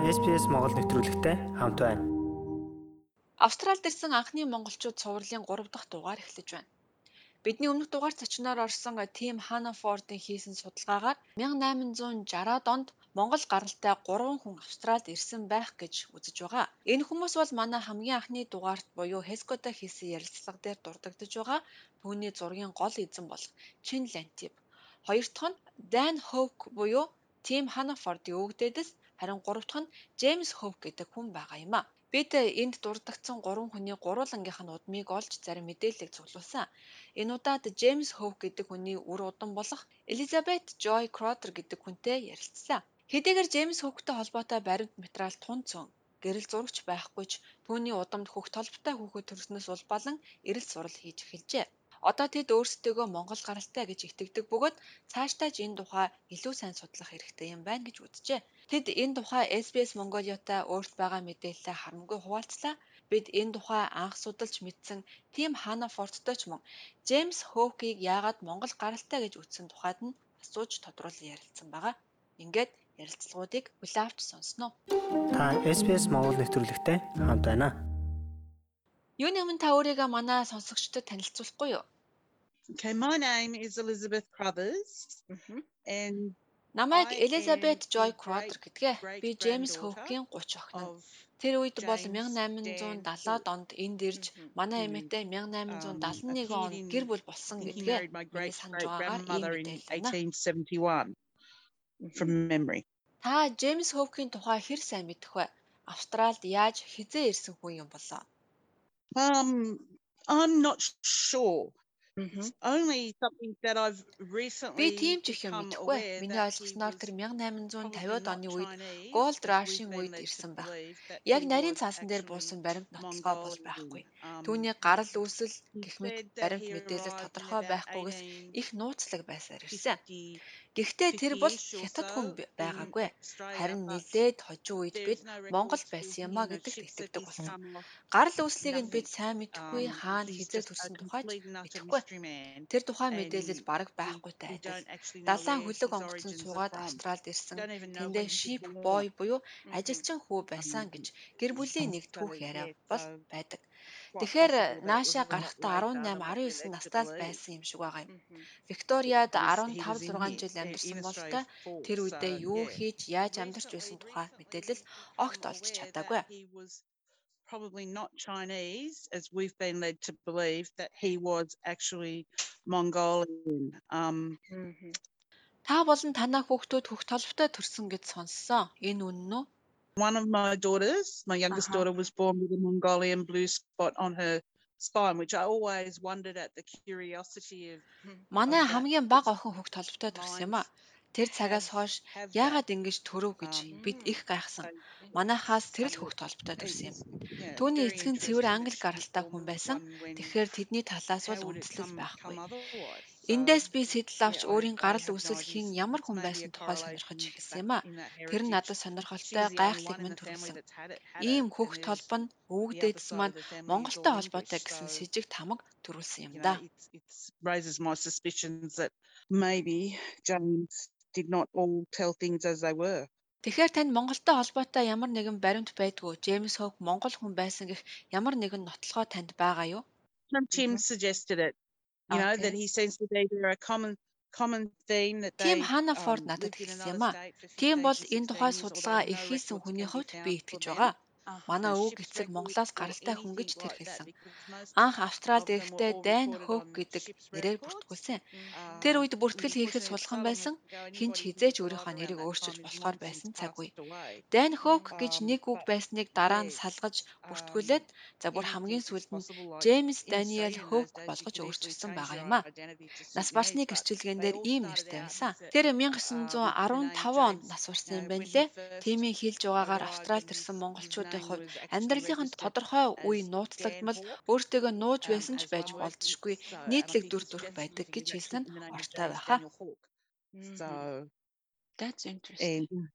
SPS Монгол нэвтрүүлэгтэй хамт байна. Австралид ирсэн анхны монголчууд цувралын 3 дахь дугаар эхлэж байна. Бидний өмнөх дугаар зочноор орсон Тим Ханафордын хийсэн судалгаагаар 1860-аад онд Монгол гаралтай 3 хүн Австралид ирсэн байх гэж үзэж байгаа. Энэ хүмүүс бол манай хамгийн анхны дугаарт буюу Хескота хийсэн ярилцлага дээр дурддагдж байгаа түүний зургийн гол эзэн болох Чин Лантип. Хоёр дахь нь Dan Hoke буюу Тим Ханафордын өвгдөөдөс харин гурав дахь нь Джеймс Хоук гэдэг хүн байгаа юм а. Бид энд дурддагдсан гурван хүний гурвуулангийнх нь удмыг олж зарим мэдээллийг цуглуулсан. Энэ удаад Джеймс Хоук гэдэг хүний үр удам болох Элизабет Жой Кротер гэдэг хүнтэй ярилцсан. Хэдийгээр Джеймс Хоуктай холбоотой баримт материал тун цөн гэрэл зурагч байхгүй ч түүний удамд хөх толботой хүүхэд төрснөөс улбалан эрэл сурал хийж эхэлжээ. Одоо тэд өөрсдөө Монгол гаралтай гэж итгэдэг бөгөөд цаашдаа ч энэ тухай илүү сайн судлах хэрэгтэй юм байна гэж үзжээ. Тэд энэ тухай SBS Mongolia-тай өөрт байгаа мэдээлэлээ харамгүй хуваалцлаа. Бид энэ тухай анх судалж мэдсэн Тим Ханафорттой ч мөн Джеймс Хоукийг яагаад Монгол гаралтай гэж үзсэн тухайд нь асууж тодруулан ярилцсан байгаа. Ингээд ярилцлагуудыг хүлээн авч сонсноо. Та SBS Монгол нэвтрүүлэгтэй хамт байна. Юуны өмнө та өөрийгөө манай сонсогчдод танилцуулахгүй юу? Okay, my name is Elizabeth Crothers. And Намайг Elizabeth Joy Crowther гэдгээ. Би James Hoke-ийн 30 охин. Тэр үед бол 1870-ад онд энд ирж манай эмээтэй 1871 он гэр бүл болсон гэдгээ санаж байгаагаар ийм мэдээлэл. From memory. Та James Hoke-ийн тухай хэр сайн мэдэх вэ? Австралид яаж хизээ ирсэн хүн юм болоо? Um, I'm not sure. Only something that I've recently Би тийм ч их юм мэдэхгүй. Миний ойлгосноор тэр 1850-ад оны үед Gold Rush-ын үед ирсэн байх. Яг нарийн цаасан дээр буусан баримт нотолгоо бол байхгүй. Түүний гарал үүсэл гэх мэт баримт мэдээлэл тодорхой байхгүйгээс их нууцлаг байсаар ирсэн. Гэхдээ тэр бол хятад хүн байгаагүй. Харин нилээд хожим үед бид Монгол байсан юмаа гэдэгт итгэдэг болсон. Гарал үүслийг нь бид сайн мэдэхгүй, хаана хизээ төрсэн тухайч мэдэхгүй. Тэр тухайн мэдээлэл бараг байхгүйтэй адил. Далайн хөлөг онгоцон суугаад Австралид ирсэн. Тэндээ sheep boy буюу ажилчин хүү байсан гэж гэр бүлийн нэг түүх яриа бол байдаг. Тэгэхээр наашаа гарахдаа 18 19 настай л байсан юм шиг байгаа юм. Викториад 15 6 жил амьдарсан болтой тэр үедээ юу хийж яаж амьдарч байсан тухай мэдээлэл огт олж чадаагүй. probably not Chinese, as we've been led to believe that he was actually Mongolian. Um, Та болон танаа хүүхдүүд хөх толботой төрсөн гэж сонссон. Энэ үнэн үү? One of my daughters, my youngest uh -huh. daughter, was born with a Mongolian blue spot on her spine, which I always wondered at the curiosity of. Манай хамгийн бага охин хөх толботой төрсөн юм а. Тэр цагаас хойш яагаад ингэж төрөв гэж бид их гайхсан. Манайхаас тэр л хөх толботой төрсөн юм. Түүний эцэг нь цэвэр англи гаралтай хүн байсан. Тэгэхээр тэдний талаас бол үндэслэл байхгүй. Эндээс би сэтэл авч өөрийн гарал үүсэл хин ямар хүн байсан тухай сонирхож эхэлсэн юм а. Тэр нь надад сонирхолтой гайхлыг минь төрүүлсэн. Ийм хөх толбо нь өвгдээдс маань Монголтой холбоотой гэсэн с ิจ г тамга төрүүлсэн юм да. did not all tell things as they were. Тэгэхээр танд Монголтой холбоотой ямар нэгэн баримт байдгүй Джеймс Хоук Монгол хүн байсан гэх ямар нэгэн нотлохоо танд байгаа юу? Tim suggested it you know that he seems to be there a common common theme that they Тим Ханафорд надад хэлсэн юм а. Тийм бол энэ тухай судалгаа их хийсэн хүний хувьд би итгэж байгаа. Манай өвөг эцэг Монголоос гаралтай хүн гэж тэр хэлсэн. Анх Австралид ирэхдээ Дайн Хоук гэдэг нэрээр бүртгүүлсэн. Тэр үед бүртгэл хийхэд сулхан байсан. Хинч хизээч өөрийнхөө нэрийг өөрчилж болохоор байсан цаг үе. Дайн Хоук гэж нэг үг байсныг дараа нь салгаж бүртгүүлээд за бүр хамгийн сүүлд нь Джеймс Даниэл Хоук болгож өөрчилсөн байгаа юм а. Нас барсны гэрчлэгэн дээр ийм нэртэй байсан. Тэр 1915 онд нас барсан юм байна лээ. Тимийн хэлж байгаагаар Австралид ирсэн монголчуудын хүмүүсийн хувьд амьдралынх нь тодорхой үе нууцлагдмал өөртөөгөө нууж байсан ч байж болзошгүй нийтлэг дүр төрх байдаг гэж хэлсэн нь ортой байхаа. That's interesting. And,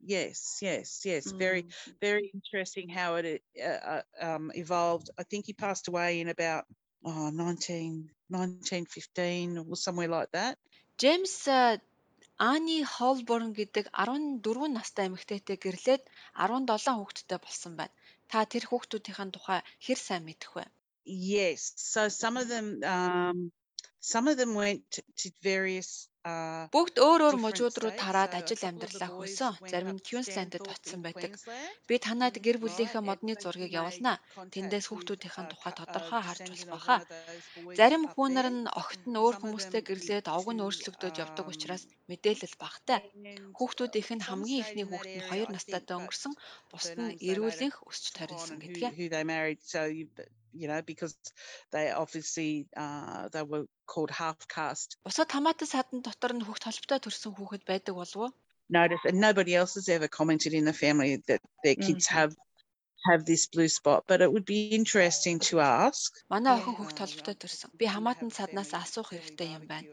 yes, yes, yes. Mm. Very, very interesting how it uh, um, evolved. I think he passed away in about oh, 19, 1915 or somewhere like that. James uh, Ани Холборн гэдэг 14 настай эмэгтэйтэй гэрлээд 17 хүүхэдтэй болсон байна. Та тэр хүүхдүүдийн тухай хэр сайн мэдэх вэ? Yes. So some of them um some of them went to various Бүгд өөр өөр мужууд руу тараад ажил амьдралаа хөөсөн. Зарим нь Queensland-д очсон байдаг. Би танад гэр бүлийнхээ модны зургийг явуулнаа. Тэндээс хүүхдүүдийн тухай тодорхой харж болох байхаа. Зарим хүүнэр нь огт нь өөр хүмүүстэй гэрлээд овг нь өөрчлөгдөж явдаг учраас мэдээлэл багтай. Хүүхдүүдийнх нь хамгийн ихний хүүхэд нь 2 настайдаа өнгөрсөн, бусд нь эрүүлэнх өсч тарилсан гэдгээ you know because they obviously uh they were called half caste Бусад хамаатан садан дотор нь хүүхд холбоотой төрсэн хүүхэд байдаг болов уу? Notice and nobody else has ever commented in the family that their kids mm. have have this blue spot but it would be interesting to ask. Манай охин хүүхд толботой төрсөн. Би хамаатан саднаас асуух хэрэгтэй юм байна.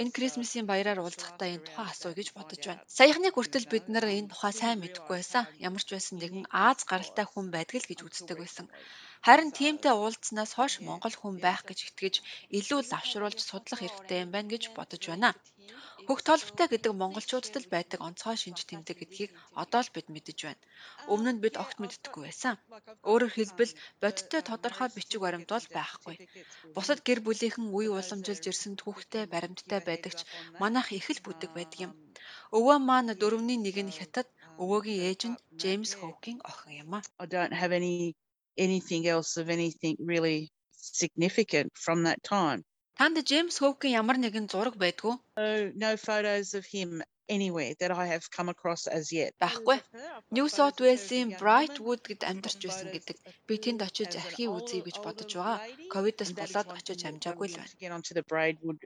Энэ Крисмсийн баяраар уулзахдаа энэ тухай асууя гэж бодож байна. Саяхны хүртэл бид нар энэ тухай сайн мэдэхгүй байсан. Ямар ч байсан нэгэн Аз гаралтай хүн байдаг л гэж үздэг байсан. Харин тиймтэй уулзснаас хойш Монгол хүн байх гэж итгэж илүү лавшруулж судлах хэрэгтэй юм байна гэж бодож байна. Хөх толботой гэдэг монголчуудад л байдаг онцгой шинж тэмдэг гэдгийг одоо л бид мэдэж байна. Өмнө нь бид огт мэддэггүй байсан. Өөрөөр хэлбэл бодиттой тодорхой бичиг баримт бол байхгүй. Бусад гэр бүлийнхэн үе уламжилж ирсэн түүхтэй баримттай байдагч манайх их л бүдэг байдаг юм. Өвөө маань дөрөвний нэг нь хятад, өвөөгийн ээж нь Джеймс Хоукийн охин юм а. I don't have any anything else of anything really significant from that time. Танд Джеймс Хоукийн ямар нэгэн зураг байдгүй? No, no photos of him anywhere that I have come across as yet. Байхгүй. New South Wales-ийн Brightwood гэд амьдарч байсан гэдэг. Би тэнд очиж архив үзье гэж бодож байгаа. Ковидос болоод очиж амжаагүй л байна.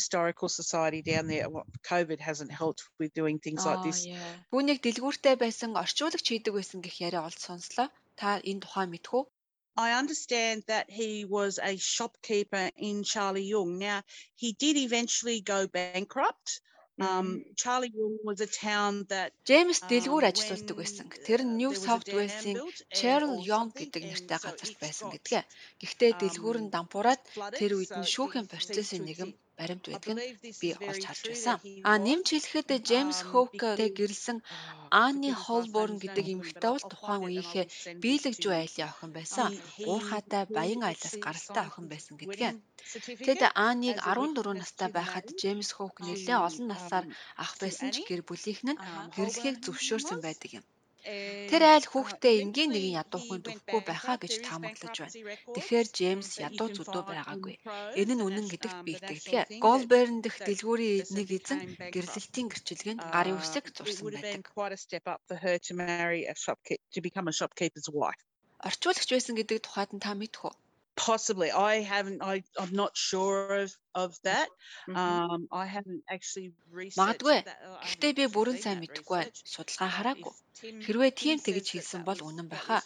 Historical society down there. COVID hasn't helped with doing things like this. Түүнийг дэлгүүртэй байсан орчуулагч хийдэг байсан гэх яриа олд сонслоо. Та энэ тухай мэдэх үү? I understand that he was a shopkeeper in Charlie Young. Now, he did eventually go bankrupt. Um, Charlie Young was a town that James дэлгүүр ажилладаг байсан. Тэр нь New South Wales-ийн Cheryl Young гэдэг нэртэй газарт байсан гэдгээ. Гэхдээ дэлгүүр нь дампуураад тэр үед нь шүүхийн процессын нэгэн баримт байдаг нь би олж харж байсан. А нэмж хэлэхэд Джеймс Хоуктэй гэрэлсэн Ани Холборн гэдэг эмэгтэй бол тухайн үеийнхээ биелэгжүү айлын охин байсан. Уурхаатай баян айлаас гаралтай охин байсан гэдгээ. Тэд Аниг 14 настай байхад Джеймс Хоук нэлээд олон насаар ах байсан ч гэр бүлийнх нь гэрлэхийг зөвшөөрсөн байдаг юм. Тэр айл хүүхдээ энгийн нэгэн ядуухан дөхөхгүй байхаа гэж таамаглаж байна. Тэгэхээр Джеймс ядуу зүдөө байгаагүй. Энэ нь үнэн гэдэгт би итгэдэг. Голберн дэх дэлгүүрийн нэг эзэн гэрлэлтийн гэрчилгээнд гарын үсэг зурсан байдаг. Орчуулагч байсан гэдэг тухайд нь та мэдэх үү? possibly i haven't i i'm not sure of of that. Um I haven't actually researched Магадгүй. Гэхдээ би бүрэн сайн мэдэхгүй байна. Судалгаа хараагүй. Хэрвээ тийм тэгж хэлсэн бол үнэн байхаа.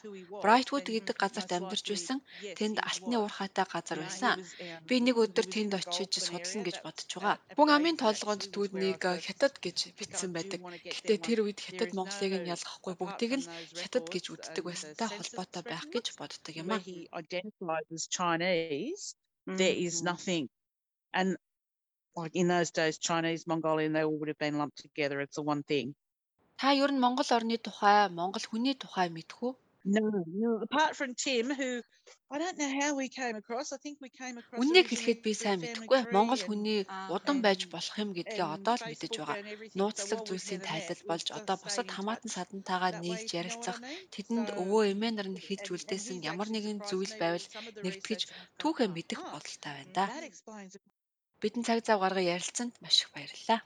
Brightwood гэдэг газарт амьдарч байсан. Тэнд алтны уурхайтай газар байсан. Би нэг өдөр тэнд очиж судална гэж бодож байгаа. Бүн амын толгойд түүнийг хятад гэж бичсэн байдаг. Гэхдээ тэр үед хятад Монголыг нь ялгахгүй бүгдийг л хятад гэж үздэг байсантай холбоотой байх гэж боддог юм аа. There is nothing And like in those days, Chinese, Mongolian, they all would have been lumped together. It's the one thing. Та ер нь Монгол орны тухай, Монгол хүний тухай мэдэх үү? No, no, apart from Tim who I don't know how we came across. I think we came across Үннийг хэлэхэд би сайн мэдэхгүй. Монгол хүний удан байж болох юм гэдгээ одоо л мэдэж байгаа. Нууцлаг зүйлсийн тайлал болж одоо бусад хамаатан садантайгаа нийлж ярилцах, тэдэнд өвөө эмээ нар нь хийж үлдээсэн ямар нэгэн зүйл байвал нэгтгэж түүхээ мэдэх бодолтой байна да. Бидэн цаг зав гаргаж ярилцсанд маш их баярлалаа.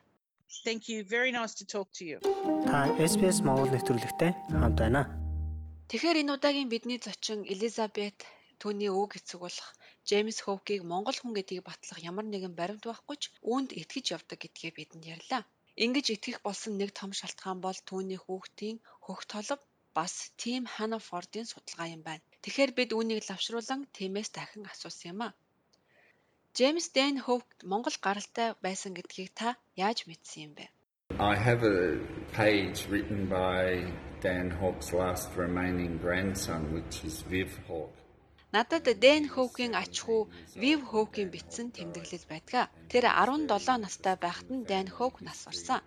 Thank you. Very nice to talk to you. Та SPS Монгол нэвтрүүлэгтэй хамт байна. Тэгэхээр энэ удаагийн бидний зочин Элизабет түүний өвөг эцэг болох Джеймс Хоукийг Монгол хүн гэдгийг батлах ямар нэгэн баримт байхгүй ч үүнд итгэж явдаг гэдгээ бидэнд ярьлаа. Ингиж итгэх болсон нэг том шалтгаан бол түүний хүүхдийн хөх толб бас Тим Ханафордын судалгаа юм байна. Тэгэхээр бид үүнийг лавшруулан Тимээс дахин асуусан юм а. Джеймс Дэн Хоукт Монгол гаралтай байсан гэдгийг та яаж мэдсэн юм бэ? I have a page written by Dan Hawk's last remaining grandson which is Viv Hawk. Надад Дэн Хоукийн ач хүү Вив Хоукийн бичсэн тэмдэглэл байдаг. Тэр 17 настай байхад нь Дэн Хоук нас барсан.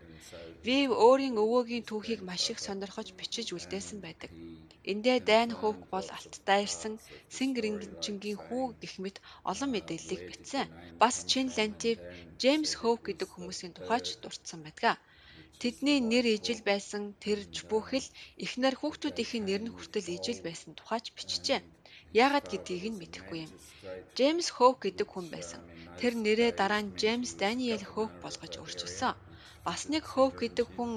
Вив өөрийн өвөөгийн түүхийг маш их сонирхож бичиж үлдээсэн байдаг. Эндээ Дэн Хоук бол алттай ирсэн Сингрингчингийн хүү гэх мэт олон мэдээллийг бичсэн. Бас Чин Лантив, Джеймс Хоук гэдэг хүмүүсийн тухайч дурдсан байдаг. Тэдний нэр ижил байсан тэрж бүхэл эхнэр хүүхдүүдийн нэр нь хүртэл ижил байсан тухайч бичжээ. Яагаад гэдгийг нь мэдэхгүй юм. Джеймс Хоук гэдэг хүн байсан. Тэр нэрээ дараа нь Джеймс Даниэл Хоук болгож өөрчилсөн. Бас нэг Хоук гэдэг хүн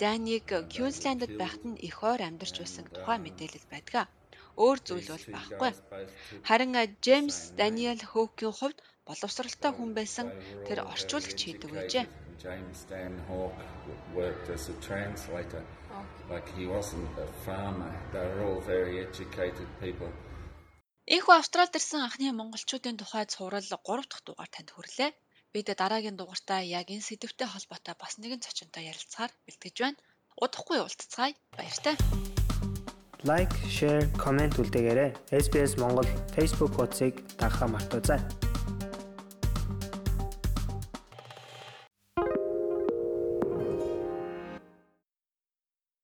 Даниг Квинсландд байхад нь их ойр амьдарч байсан тухай мэдээлэл байдаг. Өөр зүйл бол байхгүй. Харин Джеймс Даниэл Хоукийн хувьд боловсралтай хүн байсан тэр орчуулагч хийдэг байжээ. James Dan Hawke worked as a translator. Like he wasn't a farmer. They were all very educated people. Энэхүү Австралид ирсэн анхны монголчуудын тухай цуврал 3 дахь дугаар танд хүрлээ. Бид дараагийн дугаартаа яг энэ сэдвтэй холбоотой бас нэгэн зочинтой ярилцахаар бэлтгэж байна. Удахгүй уулзцаая. Баяртай. Лайк, шеэр, комент үлдээгээрэй. SBS Монгол Facebook хуудсыг дагахаа мартаоцай.